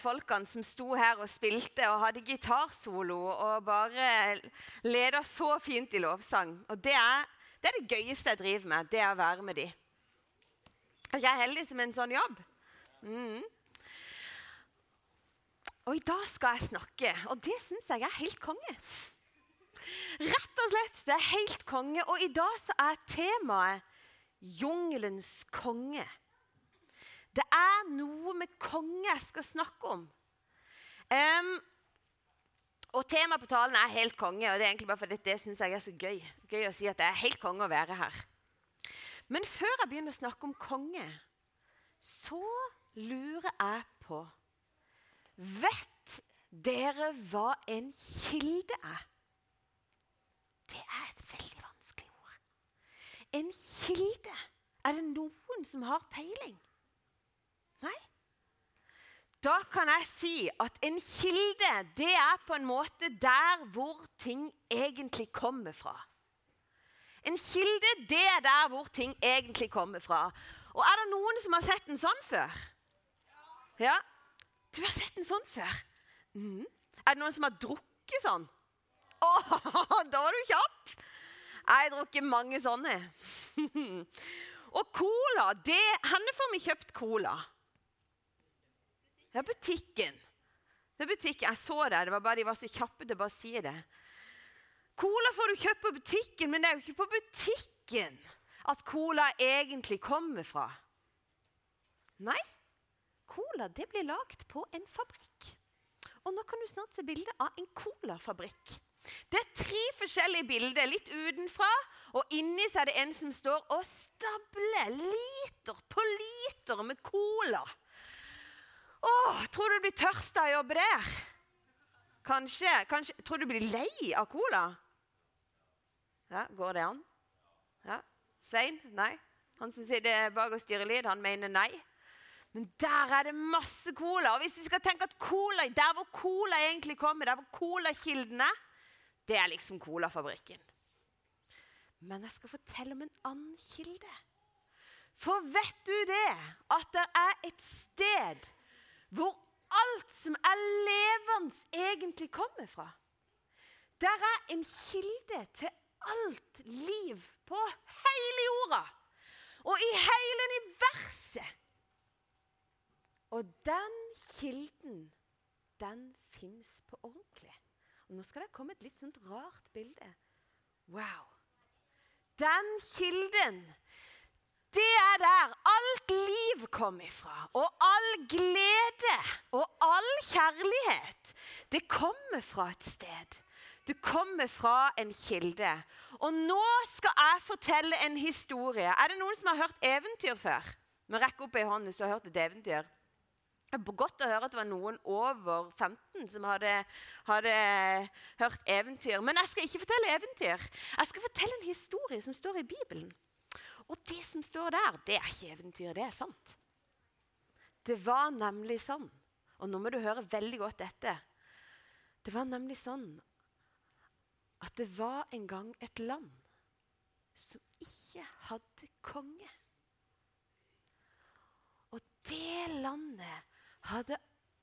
folkene som sto her og spilte og hadde gitarsolo og bare leda så fint i lovsang. Og det er, det er, det gøyeste jeg driver med, det er å være med. Er ikke jeg heldig som en sånn jobb? Mm. Og i dag skal jeg snakke, og det syns jeg er helt konge. Rett og slett. Det er helt konge. Og i dag så er temaet jungelens konge. Det er noe med konge jeg skal snakke om. Um, og Temaet på talen er helt konge, og det er egentlig bare fordi det syns jeg er så gøy. Gøy å si at det er helt konge å være her. Men før jeg begynner å snakke om konge, så lurer jeg på Vet dere hva en kilde er? Det er et veldig vanskelig ord. En kilde. Er det noen som har peiling? Nei? Da kan jeg si at en kilde, det er på en måte der hvor ting egentlig kommer fra. En kilde, det er der hvor ting egentlig kommer fra. Og er det noen som har sett en sånn før? Ja? Du har sett en sånn før? Mm. Er det noen som har drukket sånn? Å, da var du kjapp! Jeg har drukket mange sånne. Og cola, det Hvor får vi kjøpt cola? Det er butikken. Det er butikken. Jeg så det. Det var bare De var så kjappe til å bare si det. Cola får du kjøpt på butikken, men det er jo ikke på butikken at cola egentlig kommer fra. Nei, cola det blir lagd på en fabrikk. Og nå kan du snart se bilde av en colafabrikk. Det er tre forskjellige bilder, litt utenfra. Og inni så er det en som står og stabler liter på liter med cola. Åh, tror du du blir tørst av å jobbe der? Kanskje, kanskje. Tror du du blir lei av cola? Ja, Går det an? Ja. Svein? Nei. Han som sitter bak og styrer lyd, han mener nei. Men der er det masse cola. Og hvis vi skal tenke at cola, Der hvor cola egentlig kommer, der hvor colakilden er, det er liksom colafabrikken. Men jeg skal fortelle om en annen kilde. For vet du det? At det er et sted hvor alt som er levende, egentlig kommer fra. Der er en kilde til alt liv på hele jorda og i hele universet. Og den kilden, den fins på ordentlig. Og Nå skal det komme et litt sånt rart bilde. Wow. Den kilden det er der alt liv kom ifra. Og all glede og all kjærlighet. Det kommer fra et sted. Det kommer fra en kilde. Og nå skal jeg fortelle en historie. Er det noen som har hørt eventyr før? Men rekk opp ei hånd hvis du har hørt et eventyr. Det er godt å høre at det var noen over 15 som hadde, hadde, hørt eventyr. Men jeg skal ikke fortelle eventyr. Jeg skal fortelle en historie som står i Bibelen. Og det som står der, det er ikke eventyr, det er sant. Det var nemlig sånn, og nå må du høre veldig godt dette Det var nemlig sånn at det var en gang et land som ikke hadde konge. Og det landet hadde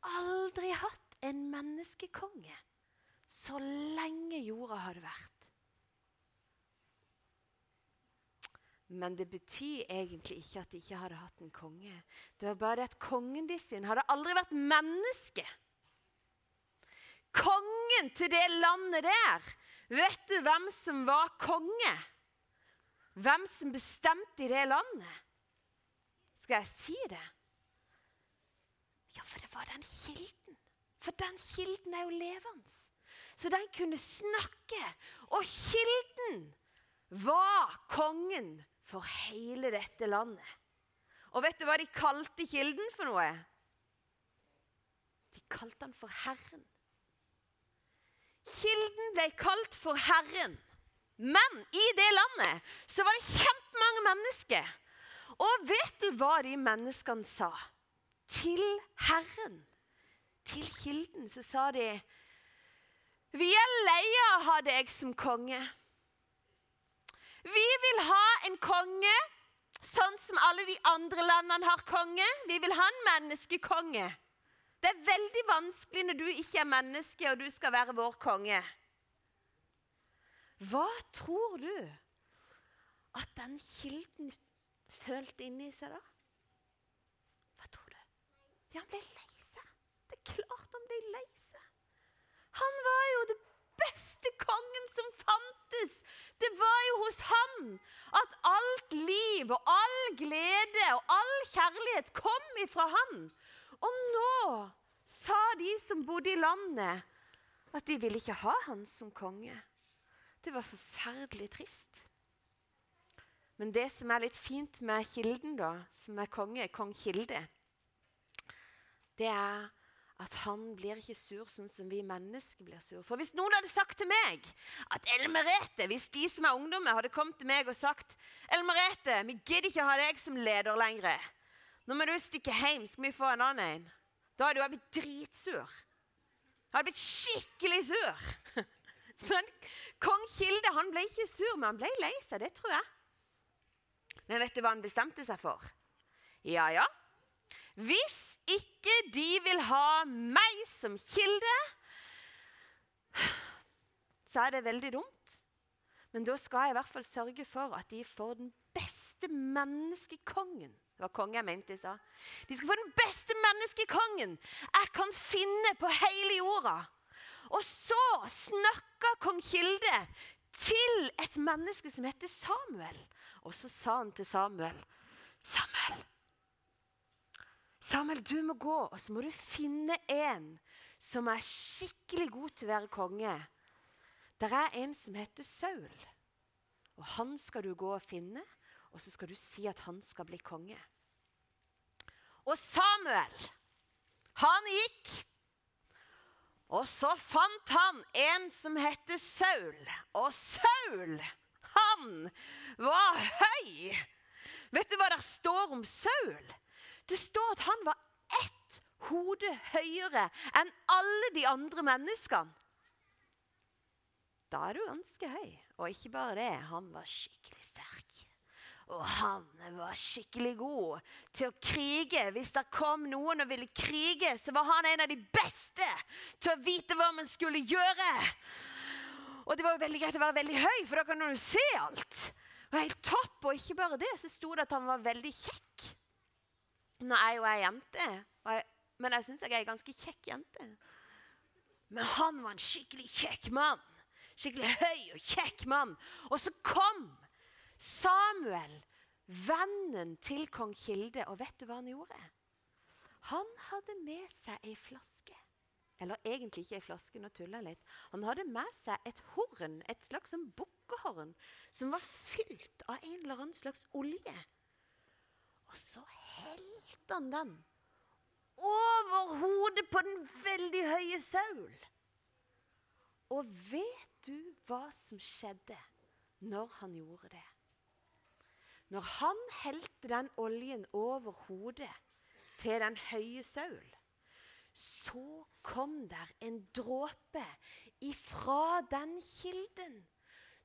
aldri hatt en menneskekonge så lenge jorda hadde vært. Men det betyr egentlig ikke at de ikke hadde hatt en konge. Det var bare at kongen de sin hadde aldri vært menneske. Kongen til det landet der, vet du hvem som var konge? Hvem som bestemte i det landet? Skal jeg si det? Ja, for det var den kilden. For den kilden er jo levende. Så den kunne snakke. Og kilden var kongen for hele dette landet. Og vet du hva de kalte kilden for noe? De kalte han for Herren. Kilden ble kalt for Herren. Men i det landet så var det kjempemange mennesker. Og vet du hva de menneskene sa? Til Herren, til kilden, så sa de Vi er lei av å ha deg som konge. Vi vil ha en konge sånn som alle de andre landene har konge. Vi vil ha en menneskekonge. Det er veldig vanskelig når du ikke er menneske og du skal være vår konge. Hva tror du at den kilden følte inni seg da? Hva tror du? Ja, han ble lei seg. Det er klart han ble lei seg. Han var jo det beste kongen som fantes. Det var jo hos han at alt liv og all glede og all kjærlighet kom ifra han. Og nå sa de som bodde i landet, at de ville ikke ha han som konge. Det var forferdelig trist. Men det som er litt fint med Kilden, da, som er konge, kong Kilde, det er at han blir ikke sur sånn som vi mennesker blir sur. For hvis noen hadde sagt til meg at Elmerete, hvis de som er ungdommer, hadde kommet til meg og sagt Elmerete, vi gidder ikke ha deg som leder lenger. Nå må du stikke hjem, skal vi få en annen en. Da hadde jeg blitt dritsur. Jeg hadde blitt skikkelig sur. Men kong Kilde han ble ikke sur, men han ble lei seg. Det tror jeg. Men vet du hva han bestemte seg for? Ja, ja. Hvis ikke de vil ha meg som kilde, så er det veldig dumt. Men da skal jeg i hvert fall sørge for at de får den beste menneskekongen. Det var konge jeg mente de sa. De skal få den beste menneskekongen jeg kan finne på hele jorda. Og så snakka kong Kilde til et menneske som heter Samuel. Og så sa han til Samuel Samuel, Samuel, du må gå, og så må du finne en som er skikkelig god til å være konge. Det er en som heter Saul. Og Han skal du gå og finne, og så skal du si at han skal bli konge. Og Samuel, han gikk. Og så fant han en som heter Saul. Og Saul, han var høy. Vet du hva det står om Saul? Det står at han var ett hode høyere enn alle de andre menneskene. Da er du ganske høy. Og ikke bare det, han var skikkelig sterk. Og han var skikkelig god til å krige. Hvis det kom noen og ville krige, så var han en av de beste til å vite hva man skulle gjøre. Og det var jo veldig greit å være veldig høy, for da kan du se alt. Og helt topp, og ikke bare det, så sto det at han var veldig kjekk. Nå er jo jeg jente, jeg, men jeg syns jeg er ei ganske kjekk jente. Men han var en skikkelig kjekk mann. Skikkelig høy og kjekk mann. Og så kom Samuel, vennen til kong Kilde, og vet du hva han gjorde? Han hadde med seg ei flaske. Eller egentlig ikke ei flaske, nå tuller litt. Han hadde med seg et horn, et slags bukkehorn, som var fylt av en eller annen slags olje. Og så helte han den over hodet på den veldig høye Saul. Og vet du hva som skjedde når han gjorde det? Når han helte den oljen over hodet til den høye Saul, så kom der en dråpe ifra den kilden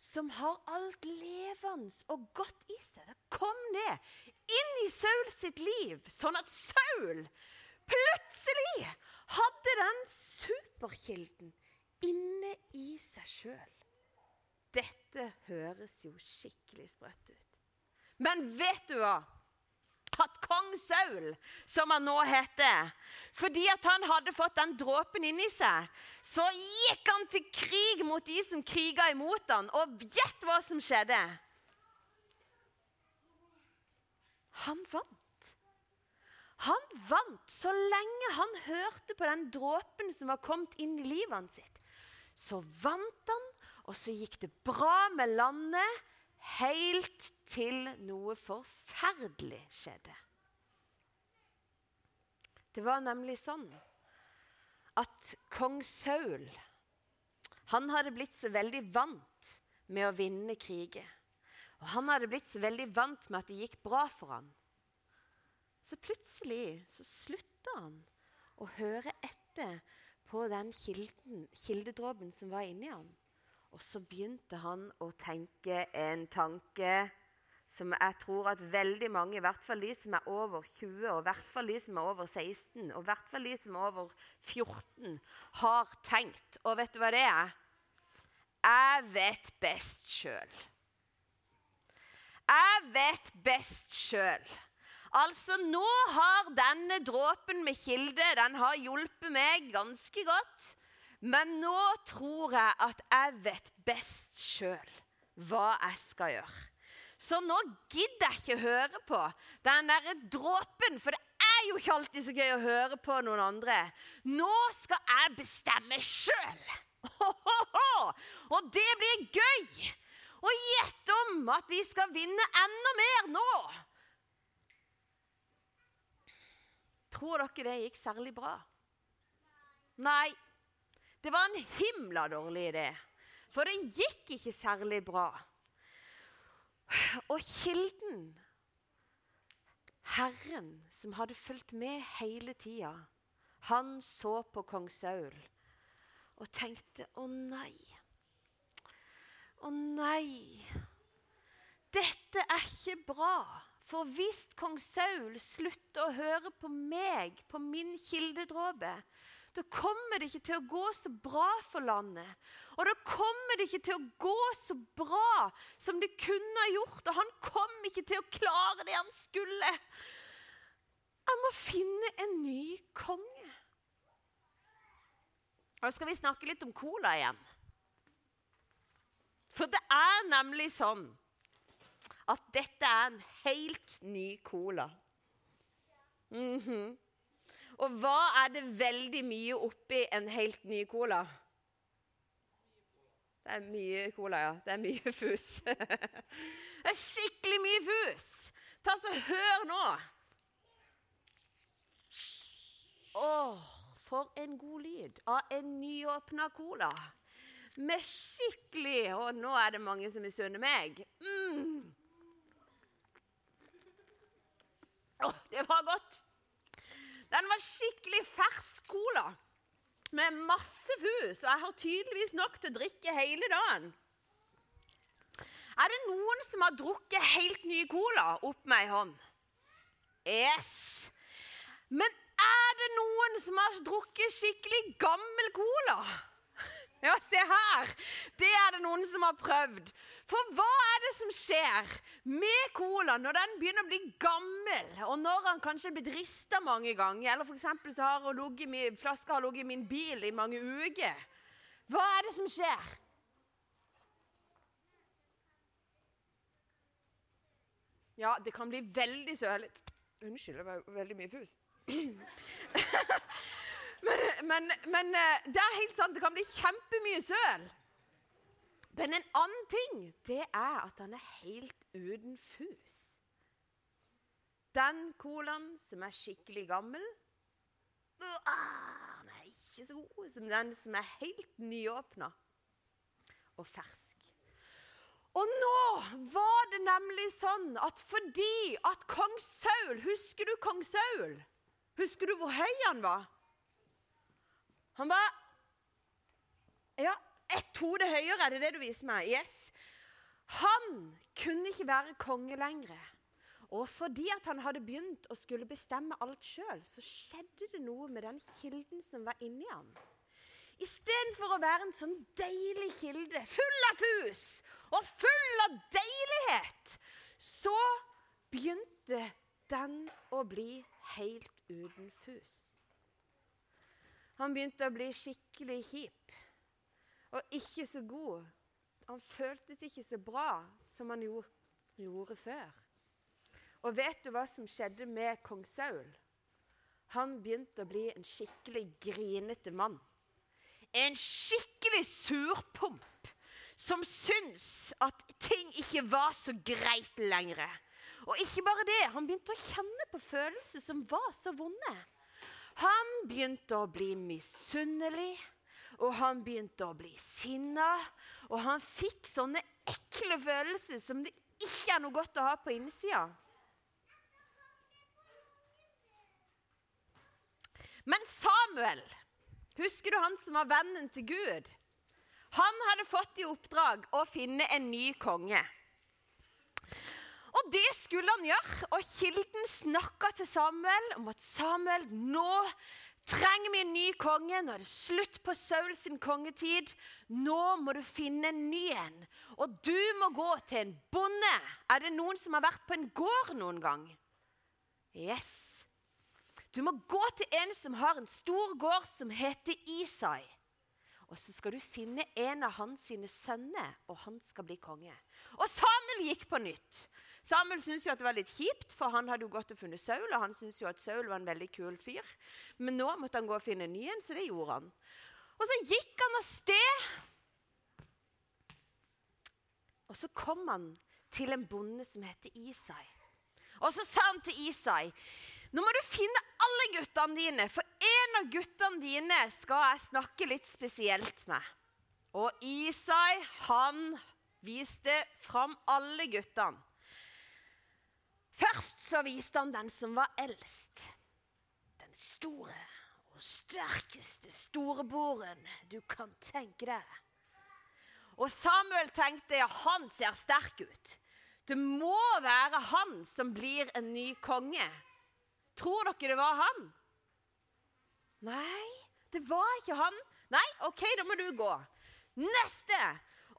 som har alt levende og godt i seg. da kom ned inn i Saul sitt liv, sånn at Saul plutselig hadde den superkilden inne i seg sjøl. Dette høres jo skikkelig sprøtt ut. Men vet du hva? At kong Saul, som han nå heter, fordi at han hadde fått den dråpen inni seg, så gikk han til krig mot de som kriga imot han. Og gjett hva som skjedde? Han vant. Han vant så lenge han hørte på den dråpen som var kommet inn i livet hans sitt. Så vant han, og så gikk det bra med landet helt til noe forferdelig skjedde. Det var nemlig sånn at kong Saul han hadde blitt så veldig vant med å vinne kriger. Og han hadde blitt så veldig vant med at det gikk bra for han. Så plutselig så slutta han å høre etter på den kilden, kildedråpen som var inni han. Og så begynte han å tenke en tanke som jeg tror at veldig mange, i hvert fall de som er over 20, og i hvert fall de som er over 16, og i hvert fall de som er over 14, har tenkt. Og vet du hva det er? Jeg vet best sjøl. Jeg vet best sjøl. Altså, nå har denne dråpen med kilde den har hjulpet meg ganske godt. Men nå tror jeg at jeg vet best sjøl hva jeg skal gjøre. Så nå gidder jeg ikke høre på den derre dråpen, for det er jo ikke alltid så gøy å høre på noen andre. Nå skal jeg bestemme sjøl! Og det blir gøy! Og gjett om at vi skal vinne enda mer nå! Tror dere det gikk særlig bra? Nei. Det var en himla dårlig idé. For det gikk ikke særlig bra. Og kilden, Herren som hadde fulgt med hele tida, han så på kong Saul og tenkte å nei. Å nei. Dette er ikke bra. For hvis kong Saul slutter å høre på meg, på min kildedråpe, da kommer det ikke til å gå så bra for landet. Og da kommer det ikke til å gå så bra som det kunne ha gjort. Og han kom ikke til å klare det han skulle. Han må finne en ny konge. Og så skal vi snakke litt om cola igjen. For det er nemlig sånn at dette er en helt ny cola. Mm -hmm. Og hva er det veldig mye oppi en helt ny cola? Det er mye cola, ja. Det er mye fus. det er skikkelig mye fus! Ta så Hør nå! Åh, for en god lyd av en nyåpna cola. Med skikkelig Og nå er det mange som misunner meg. Mm. Åh, det var godt! Den var skikkelig fersk cola med masse fus, og jeg har tydeligvis nok til å drikke hele dagen. Er det noen som har drukket helt ny cola? Opp med ei hånd. Yes. Men er det noen som har drukket skikkelig gammel cola? Ja, se her! Det er det noen som har prøvd. For hva er det som skjer med cola når den begynner å bli gammel, og når den kanskje er blitt rista mange ganger, eller f.eks. så har flaska ligget i min bil i mange uker? Hva er det som skjer? Ja, det kan bli veldig sølete. Unnskyld, det var veldig mye fus. Men, men, men, eh, det er helt sant, det kan bli kjempemye søl. Men en annen ting, det er at den er helt uten fus. Den colaen som er skikkelig gammel, den er ikke så god som den som er helt nyåpna og fersk. Og nå var det nemlig sånn at fordi at kong Saul Husker du kong Saul? Husker du hvor høy han var? Han var Ja, ett hode høyere, er det det du viser meg? Yes. Han kunne ikke være konge lenger. Og fordi at han hadde begynt å skulle bestemme alt sjøl, så skjedde det noe med den kilden som var inni han. Istedenfor å være en sånn deilig kilde, full av fus og full av deilighet, så begynte den å bli helt uten fus. Han begynte å bli skikkelig kjip og ikke så god. Han føltes ikke så bra som han gjorde før. Og vet du hva som skjedde med kong Saul? Han begynte å bli en skikkelig grinete mann. En skikkelig surpomp som syns at ting ikke var så greit lenger. Og ikke bare det, han begynte å kjenne på følelser som var så vonde. Han begynte å bli misunnelig, og han begynte å bli sinna. Og han fikk sånne ekle følelser som det ikke er noe godt å ha på innsida. Men Samuel, husker du han som var vennen til Gud? Han hadde fått i oppdrag å finne en ny konge. Og det skulle han gjøre. Og kilden snakka til Samuel om at Samuel, nå trenger vi en ny konge. Nå er det slutt på Saul sin kongetid. Nå må du finne en ny en. Og du må gå til en bonde. Er det noen som har vært på en gård noen gang? Yes. Du må gå til en som har en stor gård som heter Isai. Og så skal du finne en av hans sine sønner, og han skal bli konge. Og Samuel gikk på nytt. Samuel syntes jo at det var litt kjipt, for han hadde jo gått og funnet Saul, og han syntes jo at Saul var en veldig kul fyr. Men nå måtte han gå og finne en ny en, så det gjorde han. Og så gikk han av sted. Og så kom han til en bonde som heter Isai. Og så sa han til Isai nå må du finne alle guttene dine, for en av guttene dine skal jeg snakke litt spesielt med. Og Isai, han viste fram alle guttene. Først så viste han den som var eldst. Den store og sterkeste storebroren du kan tenke deg. Og Samuel tenkte ja, han ser sterk ut. Det må være han som blir en ny konge. Tror dere det var han? Nei, det var ikke han. Nei, OK, da må du gå. Neste.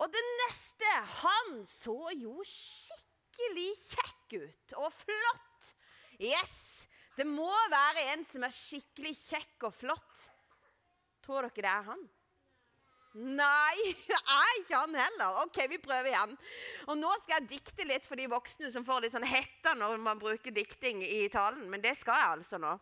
Og det neste Han så jo skikkelig skikkelig ut og flott. Yes! Det må være en som er skikkelig kjekk og flott. Tror dere det er han? Nei, det er ikke han heller. OK, vi prøver igjen. Og Nå skal jeg dikte litt for de voksne som får litt sånn hetta når man bruker dikting i talen. Men det skal jeg altså nå.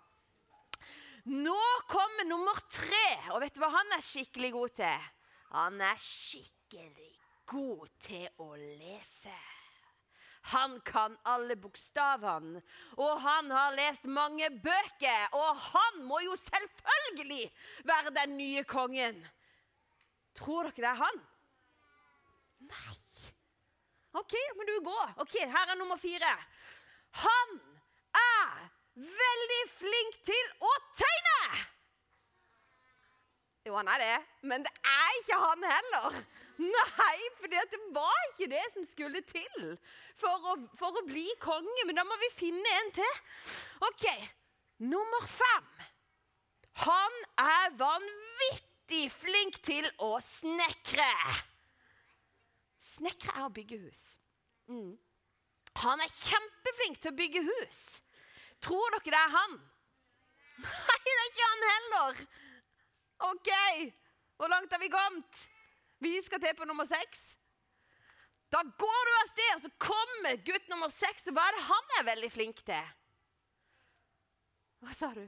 Nå kommer nummer tre. Og vet du hva han er skikkelig god til? Han er skikkelig god til å lese. Han kan alle bokstavene, og han har lest mange bøker. Og han må jo selvfølgelig være den nye kongen. Tror dere det er han? Nei. OK, men du gå. Ok, Her er nummer fire. Han er veldig flink til å tegne! Jo, han er det, men det er ikke han heller. Nei, for det var ikke det som skulle til for å, for å, bli konge. Men da må vi finne en til. OK. Nummer fem. Han er vanvittig flink til å snekre. Snekre er å bygge hus. Mm. Han er kjempeflink til å bygge hus. Tror dere det er han? Nei, det er ikke han heller. OK. Hvor langt har vi kommet? Vi skal til på nummer seks. Da går du av sted, og så kommer gutt nummer seks. Og hva er det han er veldig flink til? Hva sa du?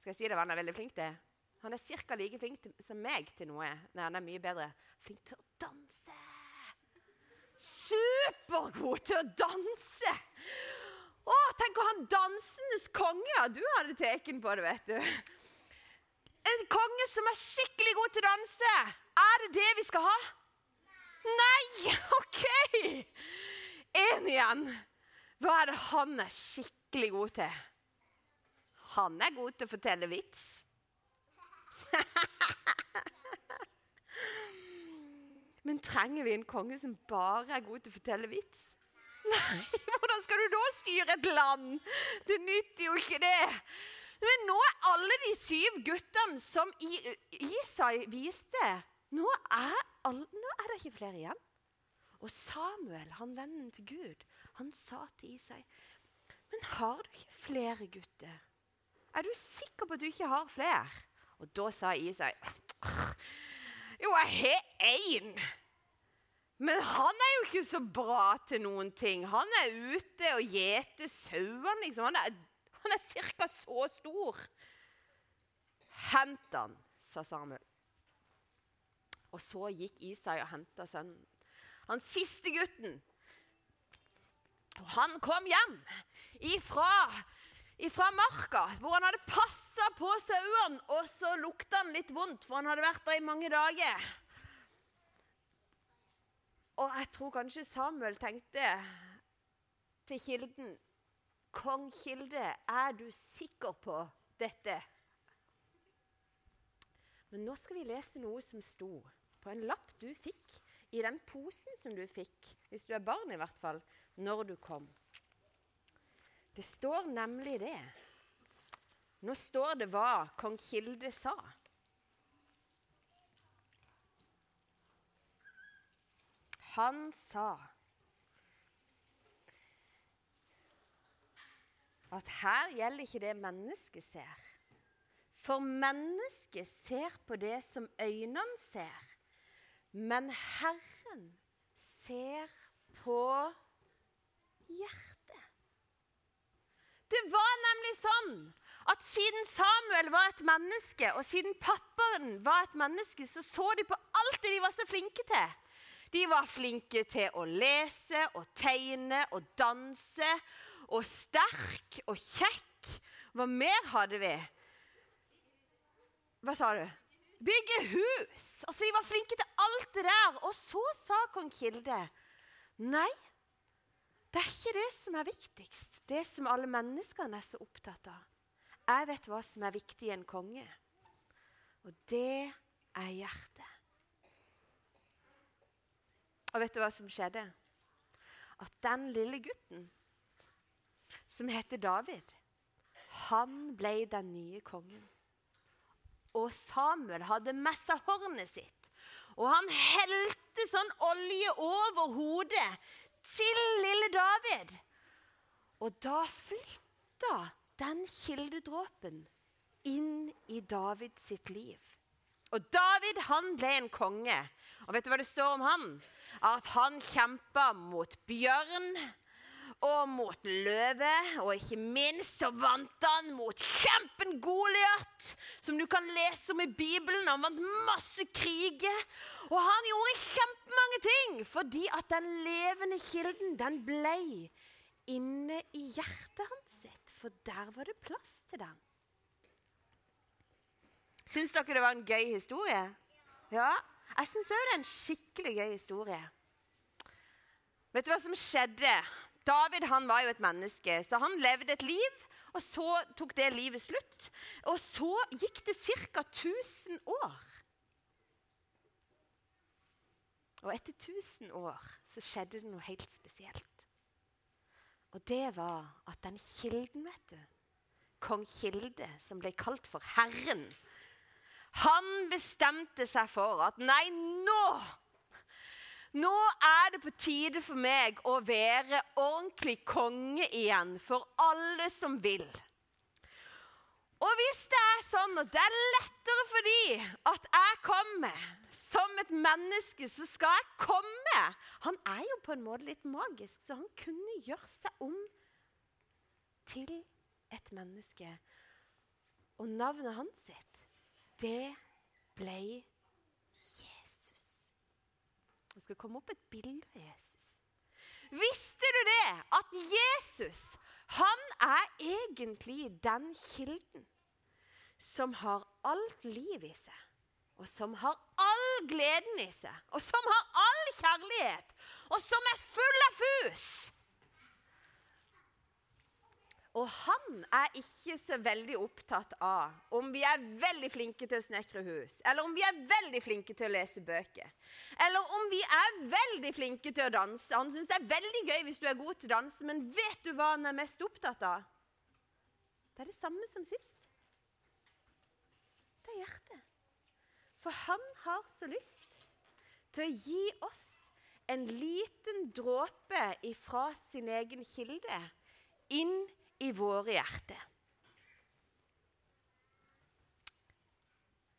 Skal jeg si det hva han er veldig flink til? Han er ca. like flink til, som meg til noe. Nei, han er mye bedre. Flink til å danse. Supergod til å danse! Å, tenk å ha en dansendes konge! Du hadde teken på det, vet du. En konge som er skikkelig god til å danse. Er det det vi skal ha? Nei! OK! Én igjen. Hva er det han er skikkelig god til? Han er god til å fortelle vits. Men trenger vi en konge som bare er god til å fortelle vits? Nei, hvordan skal du da styre et land? Det nytter jo ikke det. Men nå er alle de syv guttene som Isai viste nå er, all, nå er, det ikke flere igjen. Og Samuel, han vennen til Gud, han sa til Isai Men har du ikke flere gutter? Er du sikker på at du ikke har flere? Og da sa Isai Jo, jeg har én. Men han er jo ikke så bra til noen ting. Han er ute og gjeter sauene, liksom. Han er han er ca. så stor. Hent han, sa Samuel. Og så gikk Isai og henta sønnen. Han siste gutten. Og han kom hjem ifra, ifra marka, hvor han hadde passa på sauene. Og så lukta han litt vondt, for han hadde vært der i mange dager. Og jeg tror kanskje Samuel tenkte til kilden Kong Kilde, er du sikker på dette? Men nå skal vi lese noe som sto på en lapp du fikk i den posen som du fikk, hvis du er barn i hvert fall, når du kom. Det står nemlig det. Nå står det hva kong Kilde sa. Han sa at her gjelder ikke det mennesket ser. For mennesket ser på det som øynene ser. Men Herren ser på hjertet. Det var nemlig sånn at siden Samuel var et menneske, og siden pappaen var et menneske, så så de på alt det de var så flinke til. De var flinke til å lese og tegne og danse. Og sterk og kjekk. Hva mer hadde vi? Hva sa du? Bygge hus. Altså, De var flinke til alt det der. Og så sa kong Kilde nei, det er ikke det som er viktigst. Det som alle menneskene er så opptatt av. Jeg vet hva som er viktig i en konge. Og det er hjertet. Og vet du hva som skjedde? At den lille gutten som heter David, han ble den nye kongen. Og Samuel hadde messa hornet sitt. Og han helte sånn olje over hodet til lille David. Og da flytta den kildedråpen inn i David sitt liv. Og David han ble en konge. Og vet du hva det står om han? At han kjempa mot bjørn og mot løve. Og ikke minst så vant han mot kjempen Goliat, som du kan lese om i Bibelen. Han vant masse kriger. Og han gjorde kjempemange ting fordi at den levende kilden, den ble inne i hjertet hans sitt. For der var det plass til den. Syns dere det var en gøy historie? Ja. Jeg syns òg det er en skikkelig gøy historie. Vet du hva som skjedde David han var jo et menneske, så han levde et liv. Og så tok det livet slutt. Og så gikk det ca. 1000 år. Og etter 1000 år så skjedde det noe helt spesielt. Og det var at den kilden, vet du, kong Kilde, som ble kalt for Herren, han bestemte seg for at nei, nå nå er det på tide for meg å være ordentlig konge igjen for alle som vil. Og hvis det er sånn at det er lettere for de at jeg kommer som et menneske, så skal jeg komme. Han er jo på en måte litt magisk, så han kunne gjøre seg om til et menneske. Og navnet hans sitt, det ble det skal komme opp et bilde av Jesus. Visste du det? At Jesus han er egentlig den kilden som har alt liv i seg. Og som har all gleden i seg. Og som har all kjærlighet. Og som er full av fus. Og han er ikke så veldig opptatt av om vi er veldig flinke til å snekre hus, eller om vi er veldig flinke til å lese bøker, eller om vi er veldig flinke til å danse. Han syns det er veldig gøy hvis du er god til å danse, men vet du hva han er mest opptatt av? Det er det samme som sist. Det er hjertet. For han har så lyst til å gi oss en liten dråpe ifra sin egen kilde inn i i våre hjerter.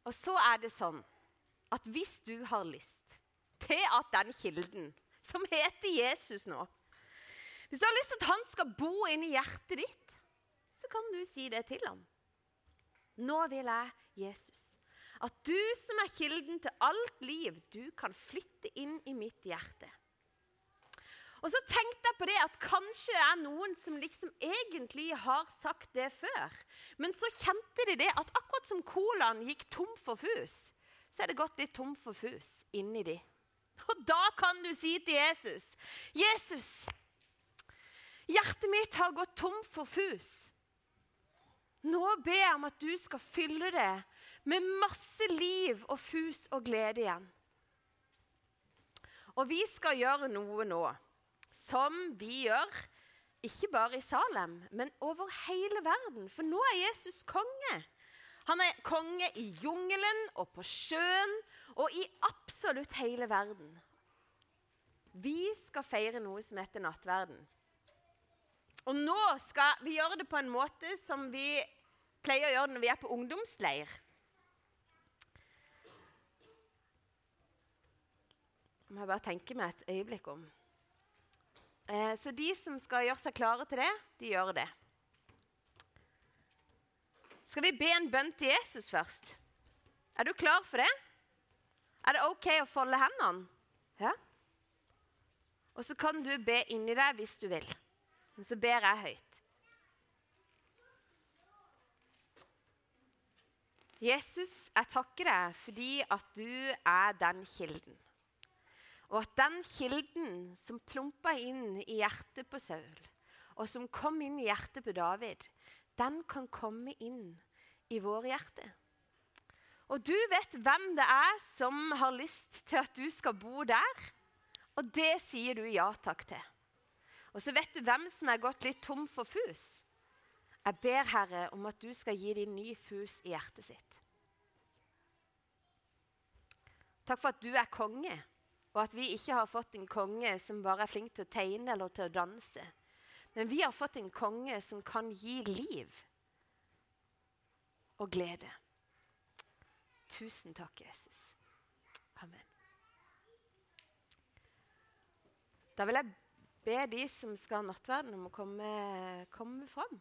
Og så er det sånn at hvis du har lyst til at den kilden, som heter Jesus nå Hvis du har lyst til at han skal bo inni hjertet ditt, så kan du si det til ham. Nå vil jeg Jesus. At du som er kilden til alt liv, du kan flytte inn i mitt hjerte. Og så tenkte jeg på det at kanskje det er noen som liksom egentlig har sagt det før. Men så kjente de det at akkurat som colaen gikk tom for fus, så er det gått litt tom for fus inni de. Og da kan du si til Jesus, 'Jesus, hjertet mitt har gått tom for fus.' Nå ber jeg om at du skal fylle det med masse liv og fus og glede igjen. Og vi skal gjøre noe nå som vi gjør ikke bare i Salem, men over hele verden. For nå er Jesus konge. Han er konge i jungelen og på sjøen og i absolutt hele verden. Vi skal feire noe som heter nattverden. Og nå skal vi gjøre det på en måte som vi pleier å gjøre det når vi er på ungdomsleir. må jeg bare tenke meg et øyeblikk om. Eh, så de som skal gjøre seg klare til det, de gjør det. Skal vi be en bønn til Jesus først? Er du klar for det? Er det OK å folde hendene? Ja? Og så kan du be inni deg hvis du vil. Men så ber jeg høyt. Jesus, jeg takker deg fordi at du er den kilden. Og at den kilden som plumpa inn i hjertet på Saul, og som kom inn i hjertet på David, den kan komme inn i våre hjerter. Og du vet hvem det er som har lyst til at du skal bo der. Og det sier du ja takk til. Og så vet du hvem som er gått litt tom for fus. Jeg ber, Herre, om at du skal gi dem ny fus i hjertet sitt. Takk for at du er konge og at vi ikke har fått en konge som bare er flink til å tegne eller til å danse. Men vi har fått en konge som kan gi liv og glede. Tusen takk, Jesus. Amen. Da vil jeg be de som skal ha nattverden, om å komme, komme fram.